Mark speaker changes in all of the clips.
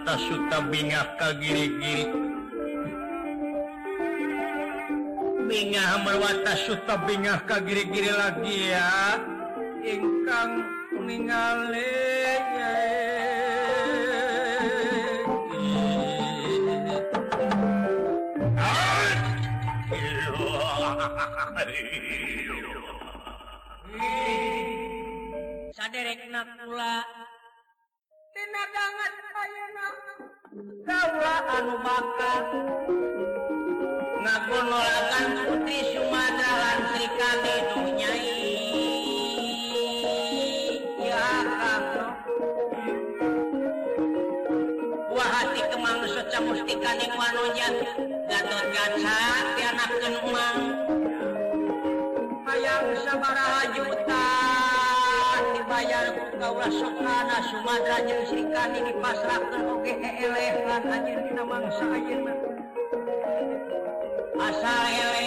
Speaker 1: eta Suta bingah ka giri-giri. Bingah merwata Suta bingah ka giri-giri lagi ya. Ingkang ningali
Speaker 2: saderekna nakula lumakan ngagunolakan putih Sumada Sri nu nyai. Ya kamu wah hati kemang seca mustika nih manujan gatot gaca tianak emang hayang sabaraha juta. bayar buka ulah sokana Sumatera jeung Srikani dipasrahkeun oge elehan anjir dina mangsa ayeuna asal ele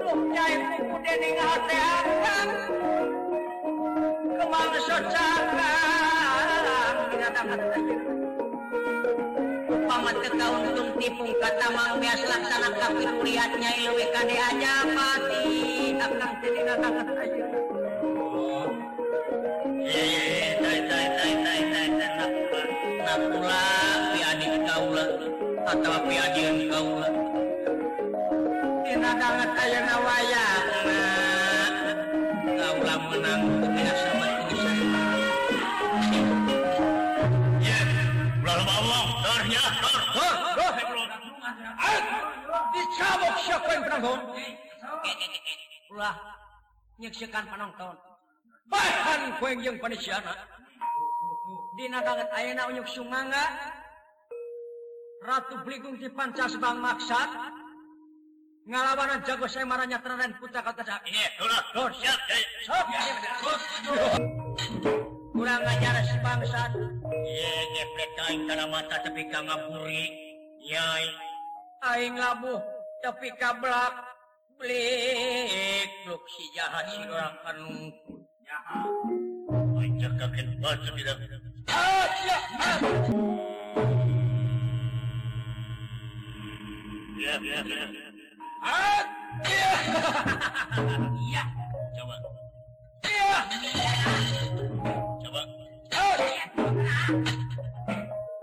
Speaker 2: duh cai buku dening hate angkat kemangsa cakrang dina tangan upama teu kauntung tipung kata mang bias laksana kapituliatnya ilwe kade aja pati. Akang
Speaker 1: jadi
Speaker 2: dina tangan aja. dicabok siapa yang penonton? Ulah nyaksikan penonton. bahan kueng yang panisiana Dina banget ayana unyuk sunganga Ratu Bligung di Pancas Bang Maksa ngalawanan jago saya marahnya terakhir putra kata saya.
Speaker 1: Iya turut tur siap
Speaker 2: sok kurang ajar si bangsat.
Speaker 1: Iya ngeplet kain tanah mata tapi kangaburi nyai.
Speaker 2: Aing labuh tapi kablak blik luk si jahat si orang kanungku
Speaker 1: Mencakakan batu tidak.
Speaker 2: Ya,
Speaker 1: ya, ya. Ya.
Speaker 2: Ya.
Speaker 1: Coba.
Speaker 2: Ya.
Speaker 1: Coba.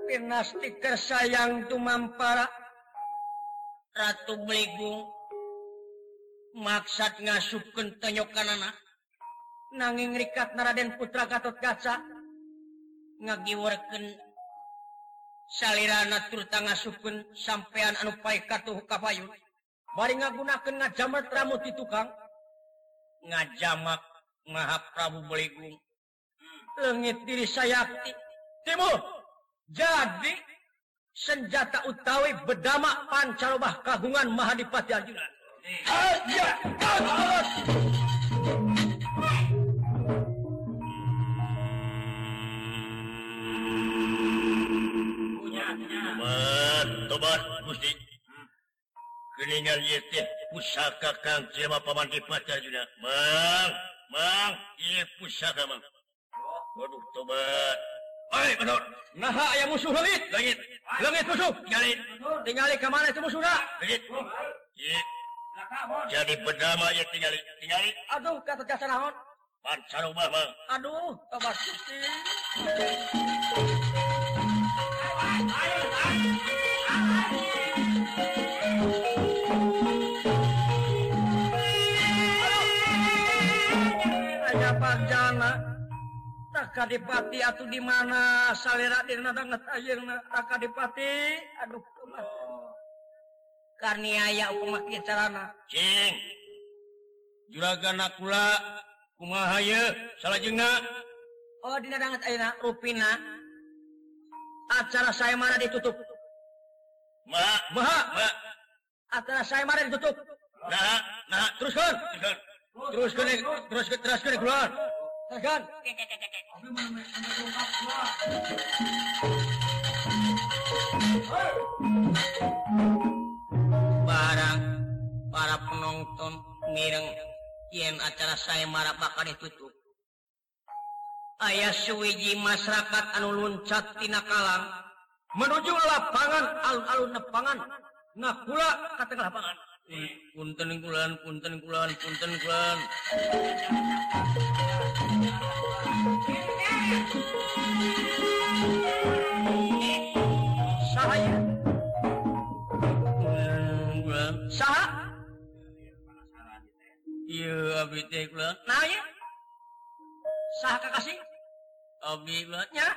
Speaker 2: Pinasti kersayang tumampara Ratu Beligung maksad ngasupken tenyokan anak nanging rikat Raden Putra Gatot Gaca ngagiwarken saliranatur tangga sukun sampeyan anu pai katuh kapayu bari ngagunakeun ngajamat ramu ti tukang ngajamak Maha Prabu Beligung. Leungit diri sayakti. Timur jadi senjata utawi bedama pancarobah kagungan Mahadipati Arjuna. Eh,
Speaker 1: Aja, bos Gusti keningan teh pusaka Kang Cema pamanti pacar juga mang Bang iya pusaka mang waduh tobat Oi, benar.
Speaker 2: Nah, aya musuh langit,
Speaker 1: langit.
Speaker 2: Langit musuh,
Speaker 1: tinggalin.
Speaker 2: Tinggalin ke mana itu musuhna?
Speaker 1: Langit. Iya. Jadi berdama ya tinggalin, tinggalin.
Speaker 2: Aduh, kata jasa naon.
Speaker 1: Pan sarumah, Bang.
Speaker 2: Aduh, tobat Gusti. Ayo. Kadipati atau di mana salera dina banget ayeuna Kadipati aduh kumaha karniaya umat carana
Speaker 1: cing juragan nakula kumaha ye salajengna
Speaker 2: oh dina banget ayeuna rupina acara saya mana ditutup
Speaker 1: ma
Speaker 2: ma,
Speaker 1: ma.
Speaker 2: acara saya mana ditutup
Speaker 1: nah nah
Speaker 2: teruskan teruskan teruskan teruskan keluar barang para penonton mireng yen acara saya marah bakal ditutup ayaah suwiji masyarakat anuluncatina Kalang menuju lapangan al-alun nepangan. Nah pula kata lapangan punten kulan punten kulan punten kulan. Saya sah iya abi teh kulan. Nah ya sah kakasih abdi nya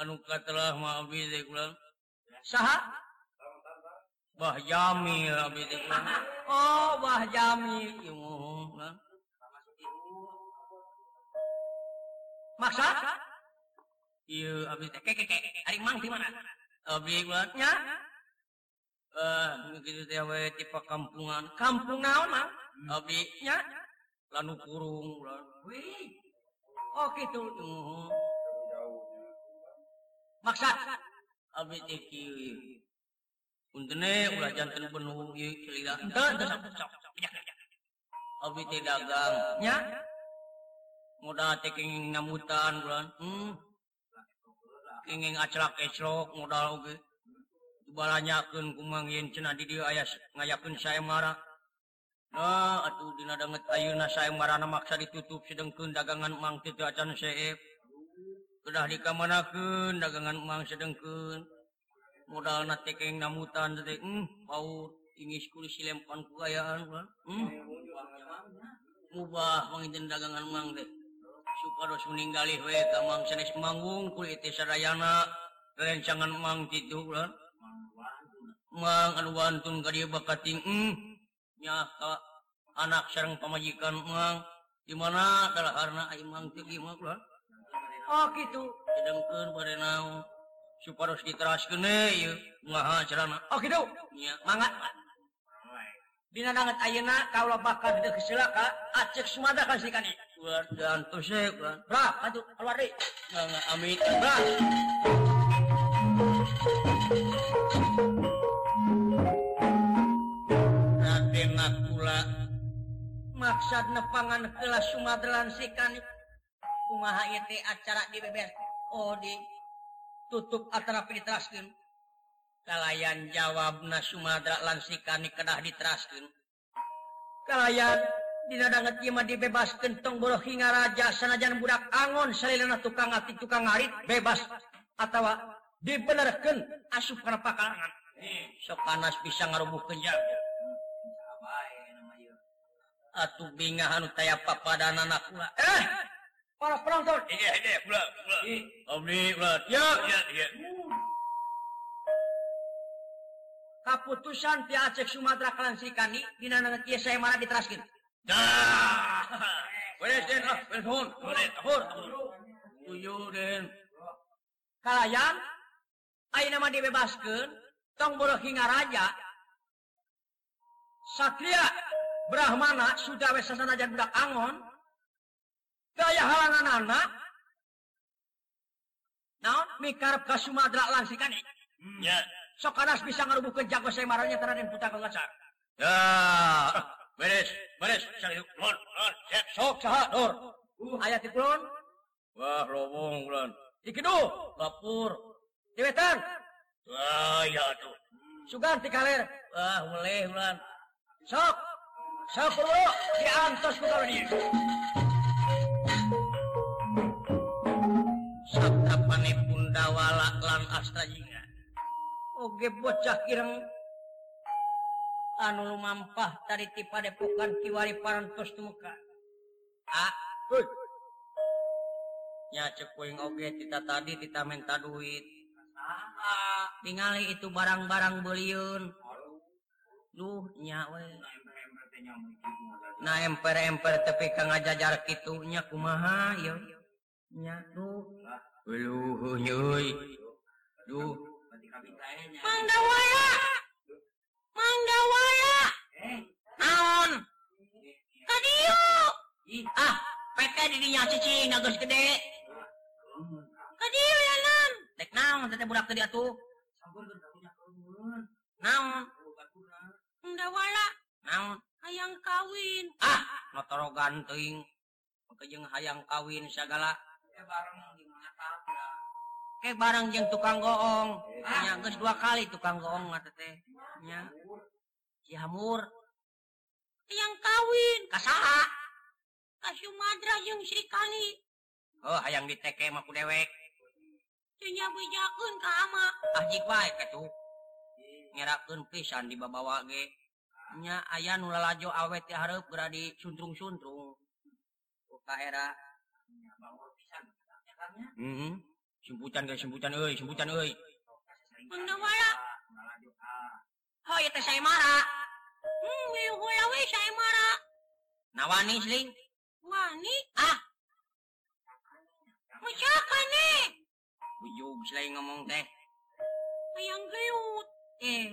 Speaker 2: anu katelah ma abi teh kulan. Sah Wah Jamil abdi teh Oh, Wah Jamil ilmu. Maksa? Iya, abdi teh keke ari mang di mana? Abdi buatnya eh gitu teh we tipe kampungan. Kampung naon mah? Abi nya lanu kurung. Wih. Oh kitu. Maksa? Abdi teh kieu. Untene ulah jantan penuh ieu celila. Henteu Abi teh dagang nya. Modal teh kenging ngamutan bulan. Hmm. Kenging acelak esrok modal oge. Balanyakeun kumang yen cenah di dieu aya ngayakeun saya marah. Nah, atuh dina danget ayeuna saya marana maksa ditutup sedengkeun dagangan Mang teh acan seep. Kedah dikamanakeun dagangan Mang sedengkeun. modal na keng namutan teh hmm paur ingis kulis silempan kugayaan kan hmm? Mubah manginten dagangan mang deh supados meninggali we ka mang sanes manggung kulit sarayana rencangan mang titu kan mang anu wantun ka dieu bakating hmm? Nya ka anak sareng pamajikan mang di mana? Adalah karena ai mang mah kan oh gitu. Sedengkeun bade naon supados diteras binangat ayeuna kalau bakal tidak kesilaka acek sumada kan sih kani dan tuh sih bra atuh keluar deui nggak amit bra. Raden Nakula maksud nepangan kelas Sumadelan sikan kumaha teh acara di beber? Oh di tutup atrap diteraskan kalayan jawab na Sumadra lansikani kedah diteraskan kalayan dinadangmah dibebas kentong boro hingga raja sanajan budak Angon Selena tukang ngati tukang ngarit bebas. Atau dibenerkan asup karena pakalangan. So panas bisa ngarubuh kenjang atuh bingahan taya papadan anak eh! para penonton
Speaker 1: iya iya pula pula. Omni pula.
Speaker 2: Ya
Speaker 1: iya iya
Speaker 2: kaputusan ti Aceh Sumatera kalan dina nangat ieu saya marah diteraskeun
Speaker 1: dah.
Speaker 2: Beres den ah berhun
Speaker 1: beres
Speaker 2: ahur Tujuh den kalayan ayeuna mah dibebaskeun tong boroh raja. Satria Brahmana sudah wes sasana budak angon. Daya halangan anak. Naon? Mikarep ka Sumatera lansikan
Speaker 1: ya.
Speaker 2: Sok kanas bisa ngarubuh ke jago saya marahnya dan putar kelasar
Speaker 1: ya. Beres beres. Sakit lon lon. Siap
Speaker 2: sok saha dor ayat di kulon?
Speaker 1: Wah lobong kulon.
Speaker 2: Di
Speaker 1: lapur.
Speaker 2: Di wetan?
Speaker 1: Wah ya tuh.
Speaker 2: Sugan ti kaler.
Speaker 1: Wah boleh kulon.
Speaker 2: Sok. Sapro diantos ku kalau Oge bocah kirang anu mampah tadi ti padepokan kiwari parantos muka ya cekuing oge tita tadi tita minta duit. Ningali itu barang-barang beliun. Duhnya nah emper-emper tapi kang ngajajar kitunya kumaha yo. Nya tuh Aduh, Manggawaya. Eh, Naon? Kadieu. Ah, pete di dinya cicing geus gede. Kadieu ya nan. Dek naon teh budak teh atuh? Naon? Manggawala. Naon? Hayang kawin. Ah, ah motorogan teuing. Pekejeng hayang kawin segala. Ya bareng eh barang jeng tukang goong. Hanya guys dua kali tukang goong tehnya jamur yang kawin kasaha. Ka Sumatera yang Sri kali. Oh hayang diteke maku dewek. Ah, Ngerakun pisan di babawa ge. Nya aya nulalajo awet hareup geura di suntrung-suntrung. Era. Mm -hmm. simpucan guys simpucan euy simpucan euy Bunda wala. Oh itu saya marah. Hmm, wala we saya marah. Nawani sling. Wani? Ah. Macam nih? Bujug selain ngomong teh. Ayang gayut. Eh.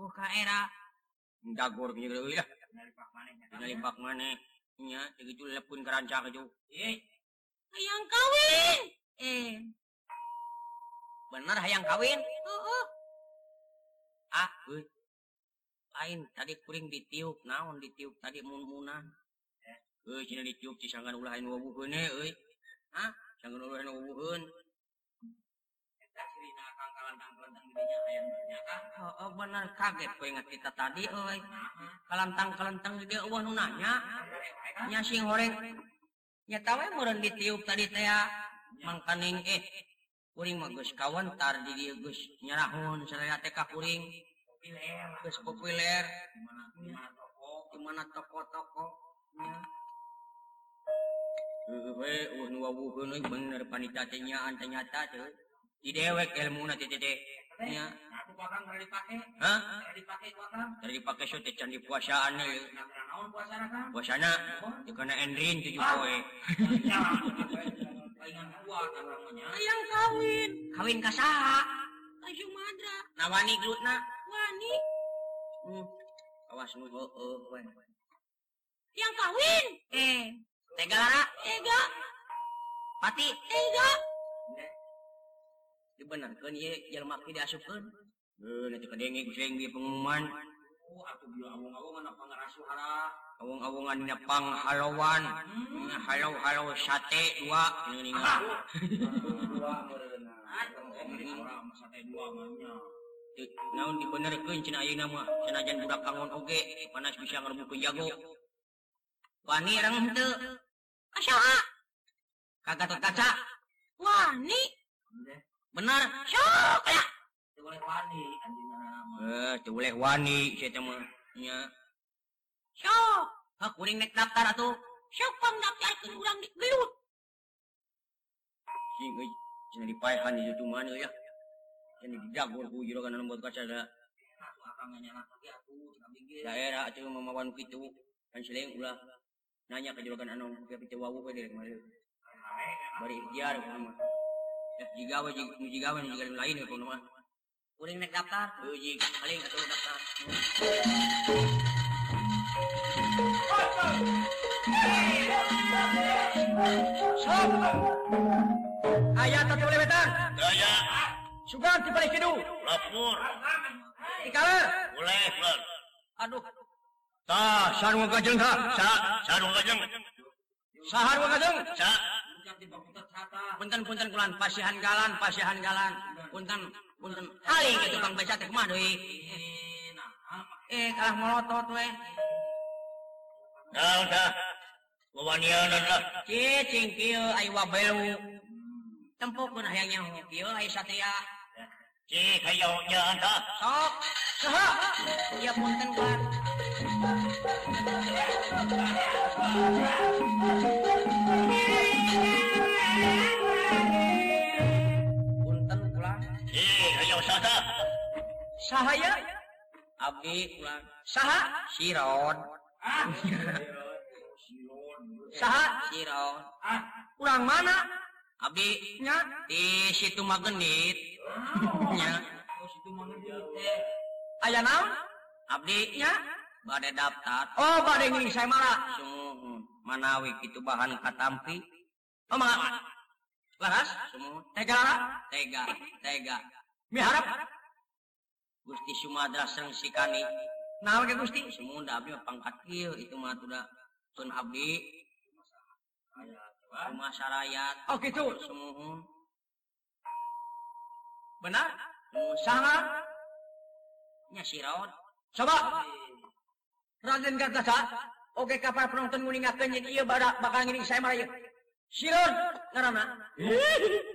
Speaker 2: Oh ka era. Dagor punya gede ya. Dari pak mana. Nya, itu lepun kerancang itu. Eh. Ayang kawin. Eh. bener hayang kawin? Heeh. ah euy. lain tadi kuring ditiup naon ditiup tadi mun-munan. Eh sini ditiup si sanggan ulahin wabuhun eh uy. ah sanggan ulahin wabuhun Oh, bener. Kaget ingat kita tadi euy. kalantang kalantang gede uah nu nanya. Nya sing horeng. Nya tawe meureun ditiup tadi teh mangkaning eh Kuring magus dieu geus Gus nyerahun teh ka kuring populer Gus populer gimana toko gimana toko-toko Hehe, uh, nu wawu kuno bener panita tanya nyata tuh. Di dewek ilmu na tete. Nya. Aku bakal dari pakai. Hah? Dari pakai bakal. Dari pakai so teh candi puasaan nih. Naon puasana kan? Puasana. Dikana endrin tujuh poe. yang kawin. Kawin kas nawani Waniwas yang kawin. Eh Tegara Ega pati Ega Dibenerkeun ye jelma ki diasupkeun heuh nanti kadenge guseng di pengumuman. Oh atuh bila awong-awongan apa awung-awungan Jepang Halawan. Halo-halo sate dua. Naon dibenerkeun cenah ayeuna mah? Sanajan budak kangon oge panas bisa ngerbukeun jago. Wani arang henteu? Asyaa ah. kagatot kaca. Wani. Bener. Sok ya ah. eh, teu boleh wani anjeunna mah eh teu boleh wani sia teh mah nya. kuring nek daftar atuh. Siapa daftarkeun urang di gelut. sing cenah dipaehan ieu tuh mana ya? Cenah dijagor ku jero anu lembut kaca da daerah atuh mamawan kitu kan seling ulah nanya ke jero anu ke pitu wawu we dari kemarin. Bari ikhtiar ku mah ya jigawe jigawe jigawe lain ku mah kuring nek daftar? Euy jig paling atuh daftar. Sok. Ayah tatu boleh
Speaker 1: betang. Daya.
Speaker 2: Ya, Sugan di balik kidu.
Speaker 1: Lapur.
Speaker 2: Ikala.
Speaker 1: Boleh, Plan.
Speaker 2: Aduh. Ta, sarung kajeng ta.
Speaker 1: Sa, sarung kajeng.
Speaker 2: Sahar kajeng.
Speaker 1: Sa.
Speaker 2: Punten-punten kulan pasihan galan, pasihan galan. Punten, punten. Haling itu bang becak teh mah deui. Eh, kalah molotot we.
Speaker 1: tempuk pun
Speaker 2: Cicing kieu ai satria
Speaker 1: ci kayo nya tah
Speaker 2: sok saha. Ya punten kan punten
Speaker 1: pulang ci kayo sata
Speaker 2: sahaya abdi pulang saha? Siron ah ah kurang mana? Abdi nya? di situ magnitnya aya nya? bade daftar Oh bade ini saya marah manawi kitu bahan katampi. Oh malah laras? Tega tega tega. Miharap Gusti Sumadra Seng Sikani. Nah, ke Gusti? Semua abdi mah pangkat kieu itu mah da tun abdi. masyarakat
Speaker 3: Oh gitu.
Speaker 2: semuhun
Speaker 3: Benar? Sangat.
Speaker 2: nya siraud
Speaker 3: Coba. Raden Gartasa. Oke kapal penonton nguningakeun jadi ieu bada bakal ngiring saya mah ieu. Silon ngaranna.
Speaker 2: Gusti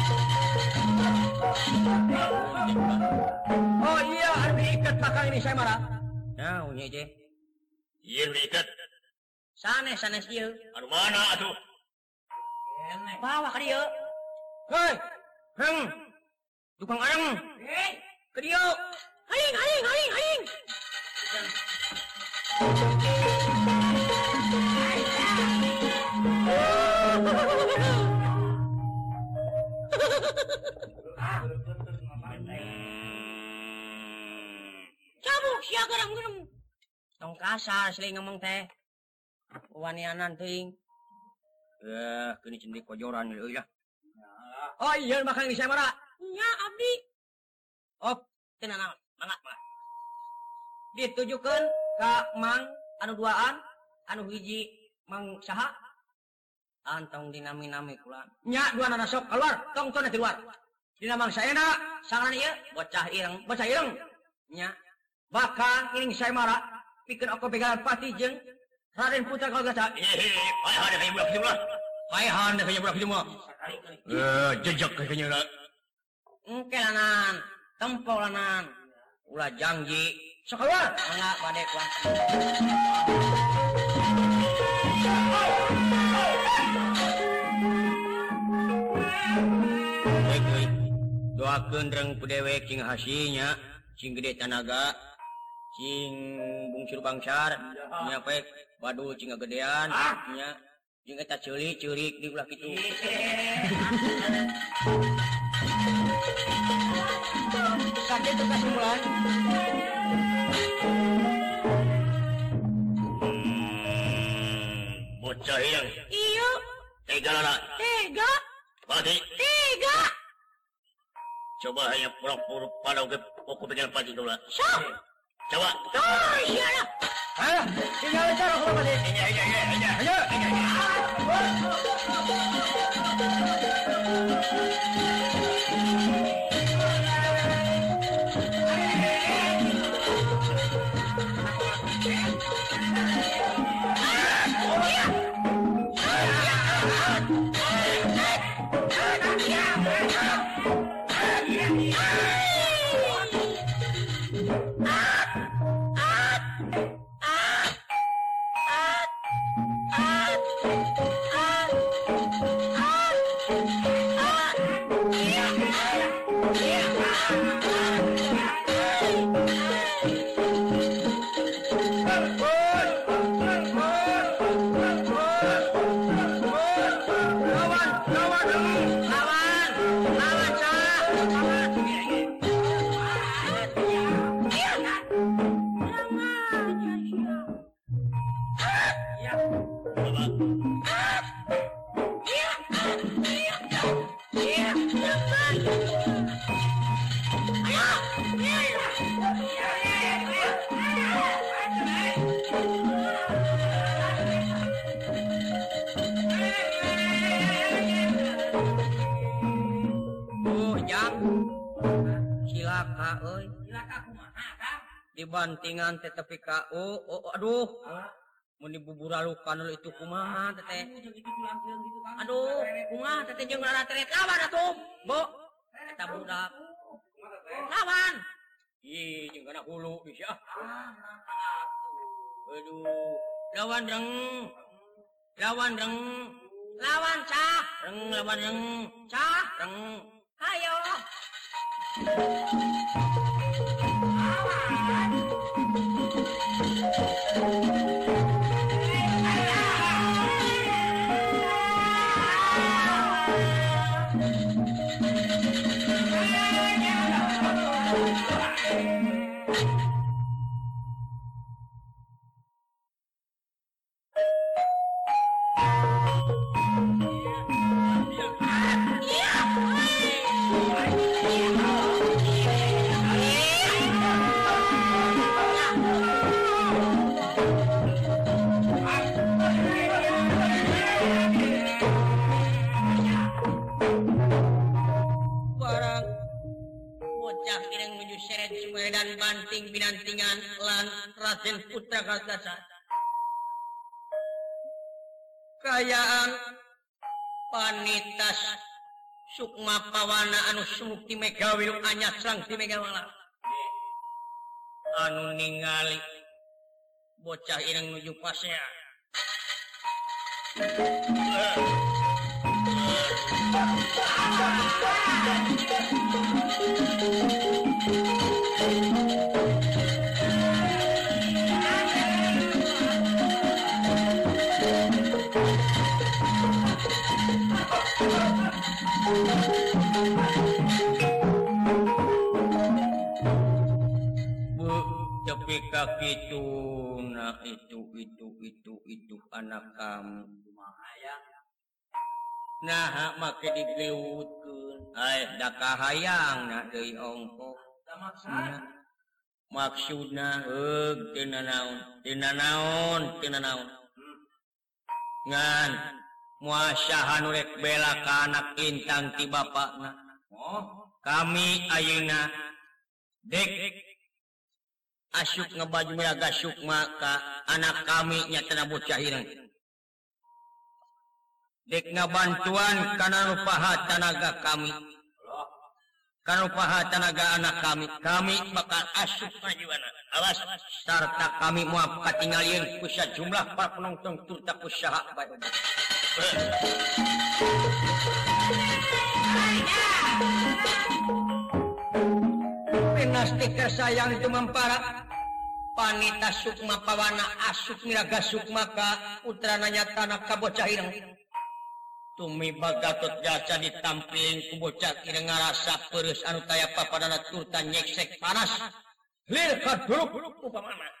Speaker 3: bakal ini saya marah.
Speaker 2: nah unya je
Speaker 1: Iya diikat.
Speaker 2: sanes sanes dia
Speaker 1: Anu mana atuh?
Speaker 2: bawa ke dia.
Speaker 3: Hei,
Speaker 2: heng. Tukang areng ke dia. Haing haing haing haing tong kasar sering ngomong teh wanianan ting eh kini cendik kojoran euy ah.
Speaker 3: ya oh iya makan saya marah
Speaker 2: nya abdi op tenang mangat mangga
Speaker 3: ditujukan ke mang anu duaan anu hiji mang saha.
Speaker 2: Antong dinami nami kulan
Speaker 3: nya dua nana sok keluar tong tong nanti luar dina mang saya nak sangan iya
Speaker 2: bocah ireng
Speaker 3: bocah ireng.
Speaker 2: Nya
Speaker 3: bakal ini saya marah. Pikir aku pegangan pati jeng. Raden Putra kalau
Speaker 1: kata eh, eh, eh, Payahan kayak budak semua
Speaker 3: Payahan kayak budak semua
Speaker 1: Eh jejak kayaknya lah
Speaker 2: Engke lanan Tempo lanan Ulah janji Sekaluar Enggak badai kuah Doakan reng pudewek cing hasinya. Cing gede tanaga. Bungcur cing gedean ah! nya gedeannya eta curi-curik di ulah kitu.
Speaker 3: Sakit bekas bulan hmm,
Speaker 1: bocah yang
Speaker 2: iya
Speaker 1: tega lah
Speaker 2: tega.
Speaker 1: Pati
Speaker 2: tega.
Speaker 1: Coba hanya pura-pura pada oke pokok pikiran pati dulu lah
Speaker 2: sok.
Speaker 1: 师
Speaker 2: 傅，大爷
Speaker 3: 呀！哎，今天干
Speaker 1: 啥活吧你？
Speaker 3: 哎
Speaker 2: 呀哎呀哎呀哎呀哎呀！哎呀哎呀哎呀哎呀 Dibantingan teh tepi ka oh, oh aduh. Mun dibuburalukan lu itu kumaha teh teh. Aduh, kumaha teh teh jeung rara teret lawan atuh. Bo. Eta budak. Lawan. Ih, jeung kana hulu bisa. Aduh, lawan reng. Lawan reng.
Speaker 3: lawan cah
Speaker 2: reng lawan yang
Speaker 3: cah
Speaker 2: reng
Speaker 3: ayo
Speaker 2: pawana anu sumukti megawi anyat sangti megawala anu ningali bocah ireng nuju pasea Thank you. tapi kaki itu nah itu itu itu itu anak kamu. Ayah nah make digeutkeun eh da kahayang na deui ongko maksudna heug tina naon? Tina naon? Tina naon? Ngan. muasahan rek bela ke anak Intang ti Bapak oh, kami Ayeuna dek asyuk ngebaju meraga Sukma ka anak kami nyatana bocahirang dek ngabantuan karena rupaha tanaga kami. Karena rupaha tanaga anak kami. Kami bakal asyuk majuana awas serta kami muaf ketinggalan ku jumlah para penonton turta usaha baik Pinasti sayang itu mempara Panita Sukma Pawana Asuk Miraga Sukmaka Utrananya Tanah Kabocah Ireng. Tumi Bagatot Jaca ditampilin kubocah Ireng ngarasa perus anu taya papadana turta nyeksek panas. Lir kaduluk upamana.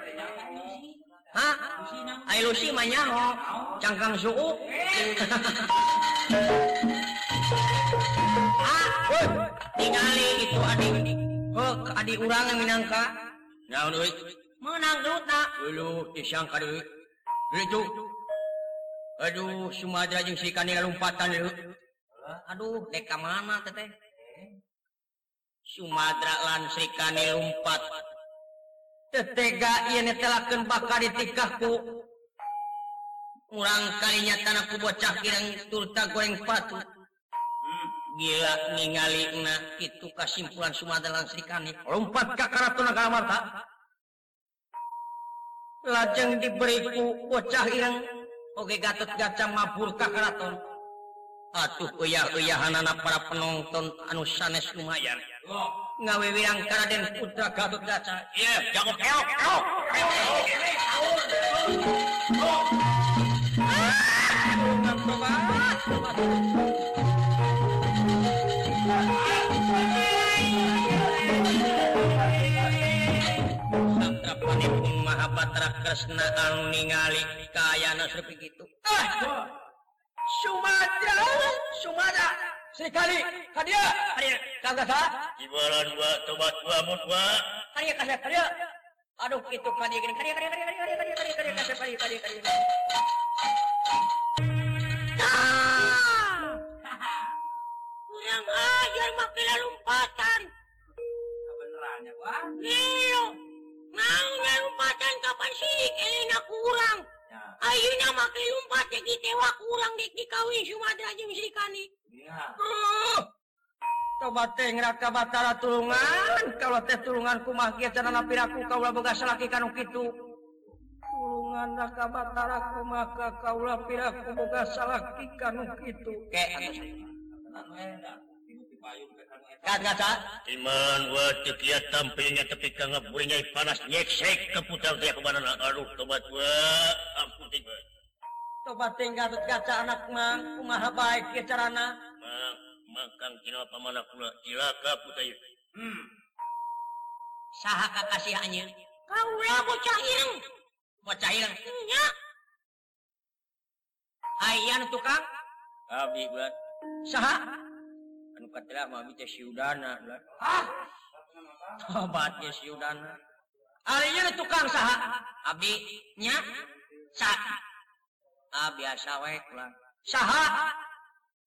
Speaker 2: Hai Lucy manyango cangkang suhu. Tinggali itu adik. Oh, adik urang yang minangka. Naon euy menang duta ulu disangka deui itu aduh sumadra jeung si kanila lompatan deui aduh dek ka mana teteh? Sumatera lan Sri Kani lumpat tetega ini telaken bakal ditikahku kurang kalinya tanahku bocah kirang turta goreng patu. Hmm, gila ningali na itu kesimpulan Sumatera Langsri kani lompat ke karaton negara Marta. Lajeng diberiku bocah irang oke gatot gaca mabur ke karaton atuh uyah uyahanana para penonton anu sanes lumayan. oh. ngawewirang karaden Putra Gatot Kaca. Iya, jago keok, keok.
Speaker 4: Satrapanipun Mahabatra Kresna anu ningali kayana seperti gitu.
Speaker 3: Ah, eh, Sumatera, Sumatera. Sekali hadiah hadiah tangga sa
Speaker 1: ibaran dua tobat wa mun wa
Speaker 3: hadiah kasih hadiah aduh itu kali gini kali kali kali kali kali kali kali kali kali kali kali
Speaker 4: kurang ajar makilah lompatan
Speaker 3: kebenaran ya
Speaker 4: wah iya lompatan kapan sidik elena kurang Ayo nama kelumpat jadi tewa kurang dikawin Sumatera jeung
Speaker 3: Srikani. cobatengbatara tulungan. Kalau teh tulungan kumah piraku kaulah begas laki kan gitu tulungan raka batara kumaka kaulah piraku begas laki kan gitu
Speaker 1: Iman wa tukia tampilnya tepi kanga burinya panas nyeksek keputar dia kemana aduh tobat wa ampun tiba
Speaker 3: tobat tinggal kaca anak mang kumaha baik carana?
Speaker 1: makan kilo pamana kula cilaka putih
Speaker 3: hmm.
Speaker 4: saha kakasihannya? Kaula bocah ireng
Speaker 3: bocah ireng
Speaker 4: nya.
Speaker 3: Ayan tukang?
Speaker 1: Abi buat.
Speaker 3: Saha?
Speaker 1: Anu katelah mah abi teh siudana lah
Speaker 3: ah oh, tobat ge siudana arinya tukang saha?
Speaker 4: Abi nya.
Speaker 3: Sa
Speaker 4: ah biasa wae kula
Speaker 3: saha?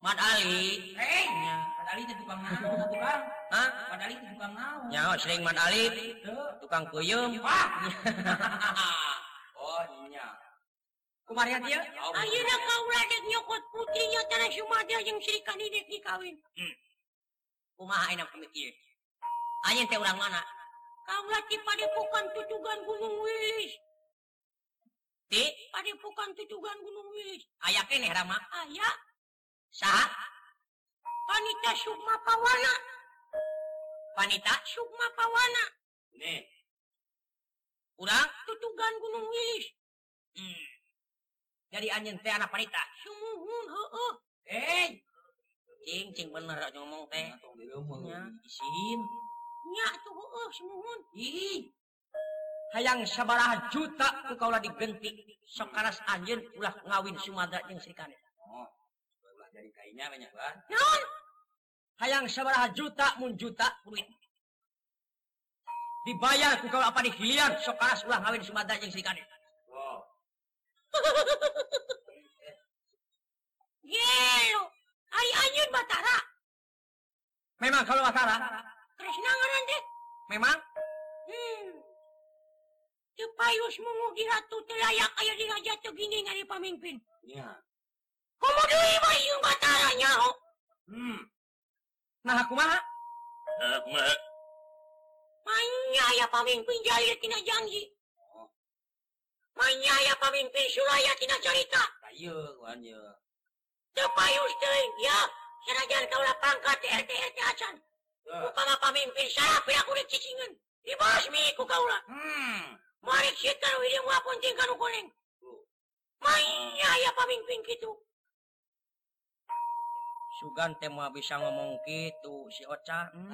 Speaker 4: Mad Ali.
Speaker 3: Eh,
Speaker 4: Nya.
Speaker 3: padahal itu tukang naon, tukang.
Speaker 4: Hah?
Speaker 3: Padahal itu tukang naon.
Speaker 4: Nya sering Mad Ali tukang peuyeum.
Speaker 3: Wah. oh, iya. Kumarian dia?
Speaker 4: Ayeuna kaula dek nyokot putrinya tanah Sumatera jeung Sri Kandi dek dikawin.
Speaker 3: Kumaha enak pemikir?
Speaker 4: Anjeun teh urang mana? Kaula ti padepokan tutugan Gunung Wilis.
Speaker 3: Ti,
Speaker 4: Padepokan tutugan Gunung Wilis.
Speaker 3: aya keneh Rama.
Speaker 4: Aya
Speaker 3: Sa?
Speaker 4: Panita Sukma Pawana.
Speaker 3: Panita
Speaker 4: Sukma Pawana.
Speaker 3: Nih. Urang
Speaker 4: tutugan Gunung Wilis.
Speaker 3: Hmm. Jadi anjeun teh anak panita.
Speaker 4: sumuhun heuh
Speaker 3: eh cing cing bener ngomong teh. Isin.
Speaker 4: Nya tuh heuh sumuhun.
Speaker 3: Ih hayang sabaraha juta ku kaula digenti sok karas anjeun ulah ngawin Sumadra jeung Sri Kandi. Dari kainya banyak banget.
Speaker 4: Naon?
Speaker 3: Hayang sabaraha juta mun juta duit. Dibayar ku kaula apa di sok karas ulah ngawin Sumatera jeung Sri Kandi.
Speaker 4: Gelo. Ai anjeun Batara.
Speaker 3: Memang kalau Watara,
Speaker 4: Kresna ngaran deh.
Speaker 3: memang
Speaker 4: Hmm. Teu payus mengugi ratu teu layak aya di raja teu gini ngari pamimpin.
Speaker 3: Iya.
Speaker 4: 戻れば夕方や
Speaker 3: にゃほ。うん。
Speaker 1: Nah, hmm. aku mah.
Speaker 4: Aku mah. Manyaya pemimpin jahil tina janji. Manyaya pemimpin suraya tina cerita.
Speaker 3: Ayo, wan
Speaker 4: yo. Temayus teuing ya, sanajan kaula pangkat RT RT acan. Ya. Upama pemimpin sarapé aku rek cicingan. Dibalas mi ku kaula.
Speaker 3: Hmm.
Speaker 4: Mari kita wideung wapun tingkan kuning. Oh. Manyaya pemimpin kitu.
Speaker 3: Sugan tema bisa ngomong gitu si Oca hmm.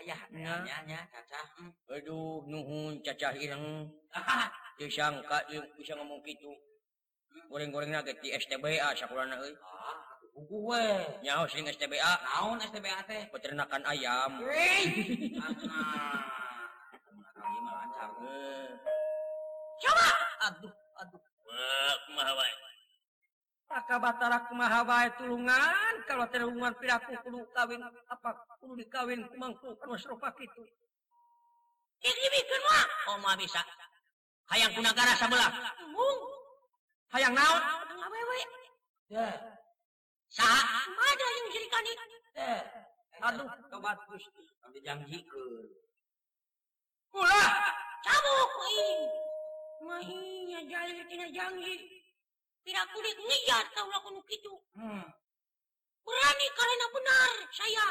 Speaker 4: ayahnya hmm.
Speaker 3: Aduh nuhun cacah hilang disangka bisa ngomong gitu hmm. goreng-goreng naget di STBA sakurana euy.
Speaker 4: Ah, Gue
Speaker 3: nyaho sing STBA.
Speaker 4: Naon STBA teh?
Speaker 3: Peternakan ayam.
Speaker 4: Coba.
Speaker 3: Aduh, aduh.
Speaker 1: Wah, kumaha wae.
Speaker 3: aka Batara Mahawa tulungan. Kalau terhungan piraku kudu kawin apa kudu dikawin kumangku kan wasrofa gitu
Speaker 4: digimikin mah.
Speaker 3: Oh mah bisa. Hayang kunagara sabelah. Hayang naon?
Speaker 4: Awewe ya.
Speaker 3: Saha?
Speaker 4: Ada yang jerikan eh
Speaker 3: aduh tobat Gusti. Dijanjikeun ulah.
Speaker 4: Cabuk euy mah iya jahil tina janji. kulit niat kau lakukan kitu.
Speaker 3: Hmm.
Speaker 4: Berani kalian benar saya.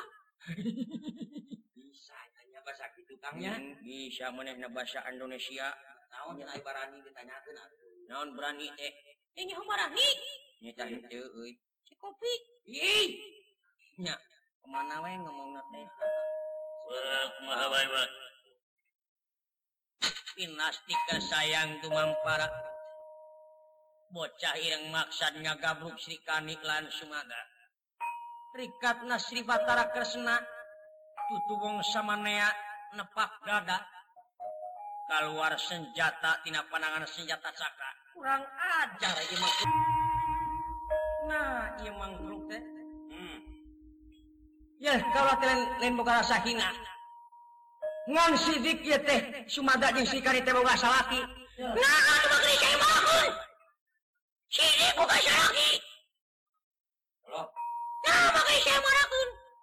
Speaker 3: bisa tanya bahasa gitu Kang ya? Hmm, bisa manehna bahasa Indonesia. Naon yang ai barani ditanyakeun atuh. Naon berani teh?
Speaker 4: Ini nyaho
Speaker 3: barani? Nya henteu euy. Si kopi. Ih. Nya, kemana wae ngomongna teh?
Speaker 1: Wah, kumaha wae, Pak.
Speaker 3: Pinastika sayang tumampara. bocah ireng maksad ngagabruk Sri Kanik lan Sumada. Rikat Nasri Batara Kresna tutu wong samanea nepak dada. Keluar senjata tina panangan senjata saka. Kurang ajar ieu mah nah ieu mangkruk teh.
Speaker 1: Hmm.
Speaker 3: ya kalau lain lain boga rasa hina ngan sidik ieu teh sumada jeung sikari teh boga salaki. Nah atuh geus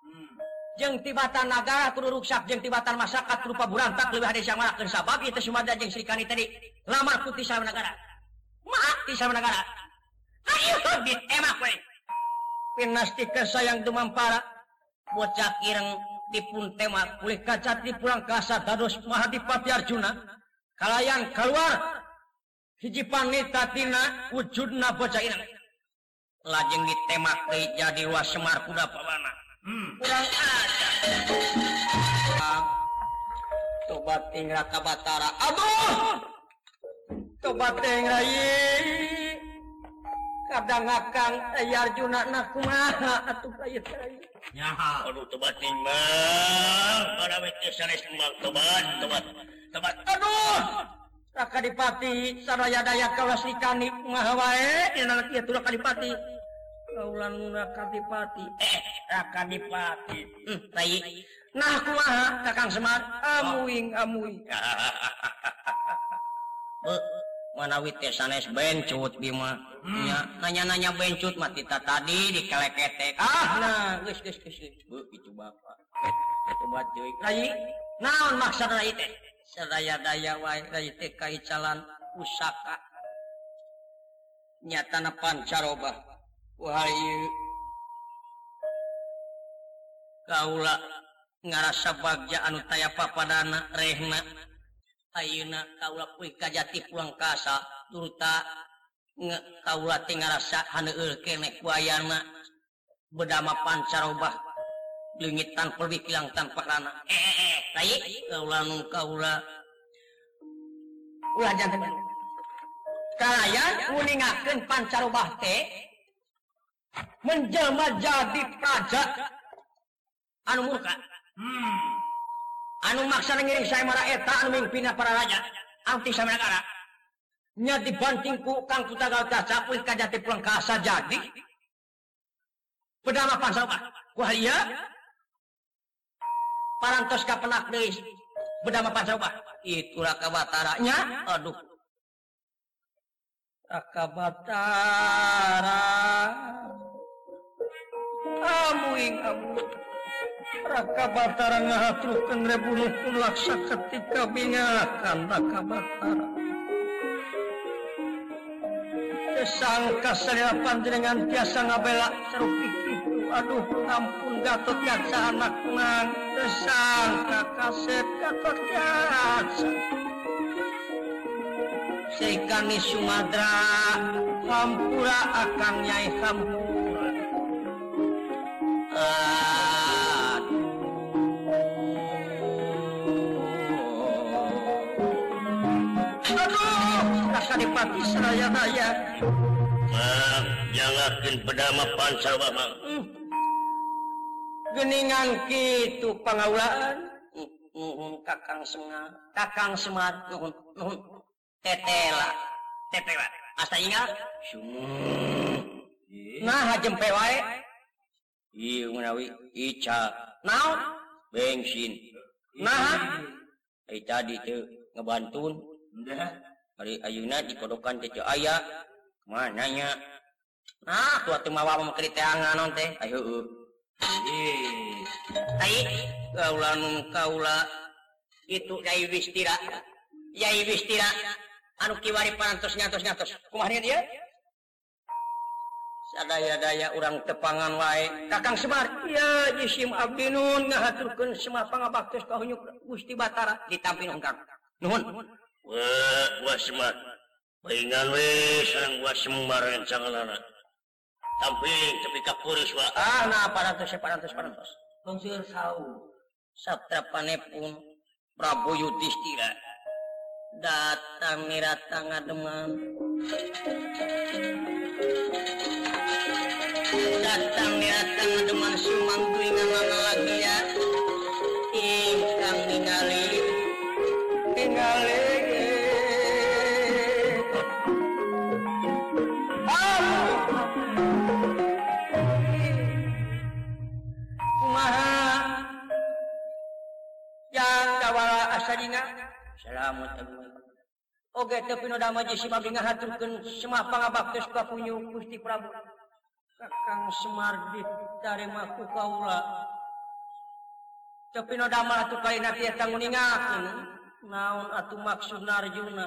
Speaker 3: Hmm. jeng tibatan negara kudu ruksak jeung tibatan masyarakat rupa burantak lebih ada sabab ieu sabab sumada jeung Sri serikani tadi. Lamar ku ti negara maaf ti sama negara ayo terbit emak we pinastika sayang dumampara bocah ireng dipun tema kulit kaca di pulang kasar dados mahadipati Arjuna kalayan keluar hiji panitatina wujudna bocairan lajeng ditemaki jadi was semar kuda pawana
Speaker 1: hmm.
Speaker 3: kurang ada. Ah. Tobat ingra ka batara. Aduh! Tobat ingra ye kadang akang ayar na kumaha atuh kaya kaya
Speaker 1: nyaha. Aduh tobat ning mah mana teh sanes tobat tobat tobat tobat.
Speaker 3: Aduh! raka dipati saraya daya kawasikani ngahawae anak itu raka dipati. Kaulan raka dipati.
Speaker 1: Eh raka dipati.
Speaker 3: Hmm, tai nah kumaha kakang semar. Amuing amuing. Manawi teh sanes bencut bima? Hmm. ya nanya-nanya bencut mah tita tadi dikeleketek. Ah, ah nah geus geus geus bu kitu bapak. Coba cuy lain naon maksudna ieu teh? sedaya-daya wae kaiteu kaicalan pusaka nyatanapan pancaroba Wahyu Kaula ngarasa bagja anu taya papadana Rehna. Ayeuna kaula kuy kajati pulang kasa turta nge kaula teh ngarasa haneueur keneh ayana bedama pancarobah lengitan perwikilang tanpa rana. Eh, eh. kalian pancarubah teh menjelma jadi praja. Anu murka?
Speaker 1: Hmm.
Speaker 3: anu maksa ngiring saya marah eta anu mimpina para raja. Anti sama negara nya dibanting ku kang putagal kaca pulih kajati pelengkasa jadi. Pedama pansarubah iya parantos ka penak deui bedama pansauka itu raka bataranya. Aduh. Raka batara. Amuing amuing Raka Batara ngahatrukeun rebunuhkeun laksa ketika bingakan Raka Batara. Kesangka sadaya panjenengan tiasa ngabela serupik itu. Aduh ngampun Gatot Kaca anak ngantesan kakasep Gatot Kaca seikani sumadra Hampura akang nyai hampura. Aduh Adipati Seraya Raya
Speaker 1: jangan jangankin pedama Pansawa
Speaker 3: Mang geningan gitu pengaulaan nuhun kakang semar kakang semar nuhun nuhun tetela. Tetela. Asta ingat nah jempe wae.
Speaker 1: Iya menawi ica.
Speaker 3: Naon?
Speaker 1: Bensin
Speaker 3: nah
Speaker 1: ai tadi teu ngebantun. Hari ayuna dikodokan teh aya. Mananya
Speaker 3: nah tua teu mawa mah kritea nganon teh?
Speaker 1: Ayo
Speaker 3: kaula itu Yai Wistira. Yai Wistira. Anu kiwari parantos nyatos nyatos Kumaha dia? sadaya daya orang tepangan wae. Kakang semar. Iya jisim abdi nun ngahaturkeun semua pangabaktos ka hunyuk Gusti Batara. Ditampin engkang nuhun.
Speaker 1: Wah wah semar. Baingan we sareng wah semar rencanganana samping tapi kapurus wa
Speaker 2: ah nah parantos ya parantos parantos.
Speaker 3: Tungsir sau.
Speaker 2: satrapanepun Prabu Yudhistira datang niratang ngademan datang niratang ngademan sumang kulingan mana ya Oke ka punyu Gusti Prabu. Kakang Semar ditarima ku kaula. Tapi no dama atuh kaina tang nguningakeun. Naon atuh maksud Narjuna?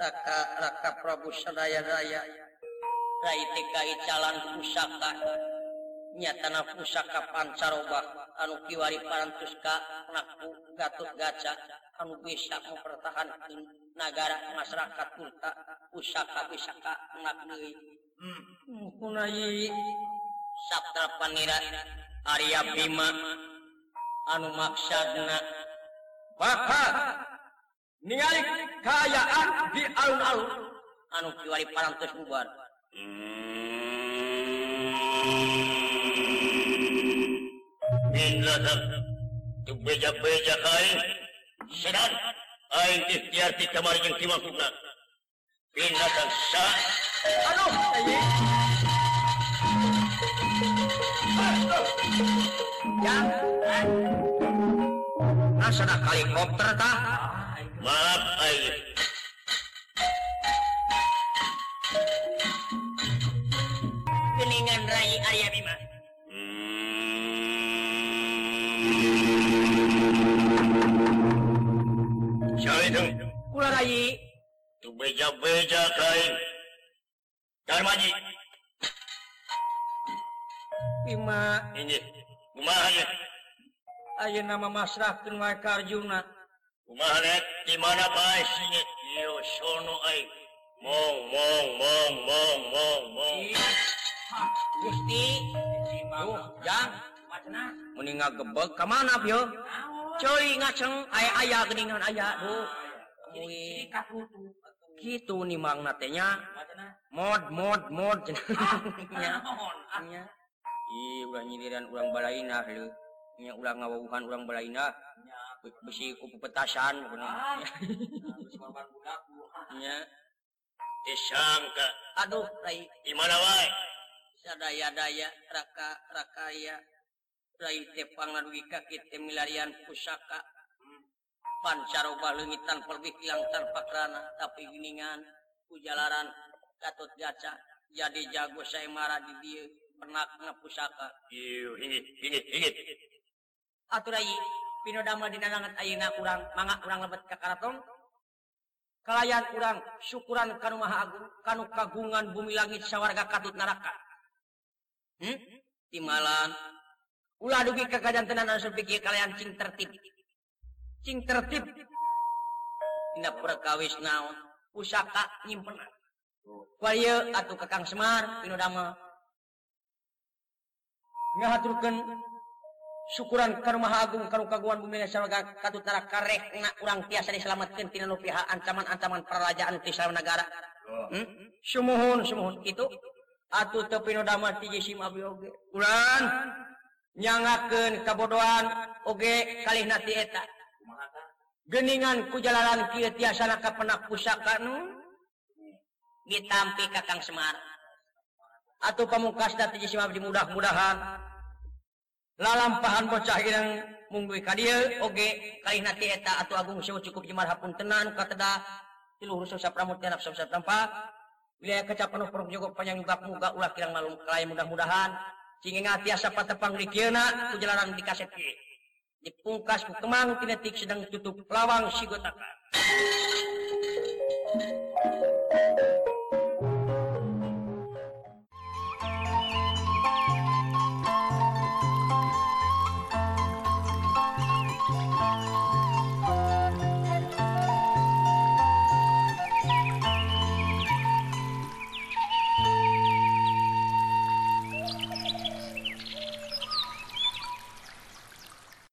Speaker 2: Taka raka Prabu sadaya raya. Rai teh calan pusaka. nyatana pusaka pancaroba anu kiwari parantus ka naku gatot gaca anu bisa mempertahankan negara masyarakat kulta pusaka pusaka nakneui hmm. kunai sabda panira Arya Bima anu maksudna bakal ningali kayaan di alun-alun anu kiwari parantos bubar
Speaker 1: hmm. beja-beja sedang ikhtiarti kamar yang dimaksudkan. Binatang sa
Speaker 2: aduh yang eh. asana kali helikopter tah?
Speaker 1: Maaf aing beja-beja kain Darmaji
Speaker 2: Ima
Speaker 1: ini kumaha ya
Speaker 2: Ayo nama masrah kenwa karjuna.
Speaker 1: Kumaha net di mana bae sini Yo sono aing Mong mong mong mong mong mong.
Speaker 2: Gusti. Jang Meninggal ka kemana yo coy ngaceng aya aya geningan aya duh Uy. gitu nih mang natenya. Mod mod mod. Cenanya nya ih ulah nyiliran ulang balaina lu nya ulah ngawawuhan ulang balaina besi kupu petasan ah. benar korban budak nya
Speaker 1: disangka.
Speaker 2: Aduh rai.
Speaker 1: Di mana wae
Speaker 2: sadaya daya raka rakaya Panggi kaki milarian pusaka. Pancaroba lengitan pelbik tanpa kerana tapi giningan kujalaran Gatot Gaca jadi jago saya marah di dia penakna pusaka. Aturai pinodama di langat ayeuna kurang mangga kurang lebet ke karatong. Kalayan kurang syukuran kanu maha agung kanu kagungan bumi langit syawarga katut neraka hmm? timalan Ulah dugi ka kajantenan anu sepikir kalian cing tertib. Cing tertib. Dina perkawis naon? Pusaka nyimpenan. Kualieu atuh Kakang Semar anu damel. Ngahaturkeun syukuran ka Maha Agung ka kaguan bumi sarga katutara karekna urang tiasa diselametkeun tina nu pihak ancaman-ancaman perajaan ti negara. Oh. Hmm? Sumuhun, sumuhun. kitu. atuh teu pinu damel ti Jisim Abi Oge. Ulah nyangaken kabodohan oge kali ti eta. Geningan kujalalan kieu tiasa ka penak pusaka nu ditampi kakang Semar. Atau pamungkas dati jisim abdi mudah-mudahan lalampahan bocah ireng munggui kadir oge kali na eta. Atau agung sewa cukup jemar hapun tenan katada tilu pramut tiap nafsu saprempa wilayah kecapan ukurung juga panjang juga muga ulah kirang malum kelai mudah-mudahan. tiasa patepangna penjelarang di kaset dipungkas kemang kinetik sedang tutup lawang sigotaka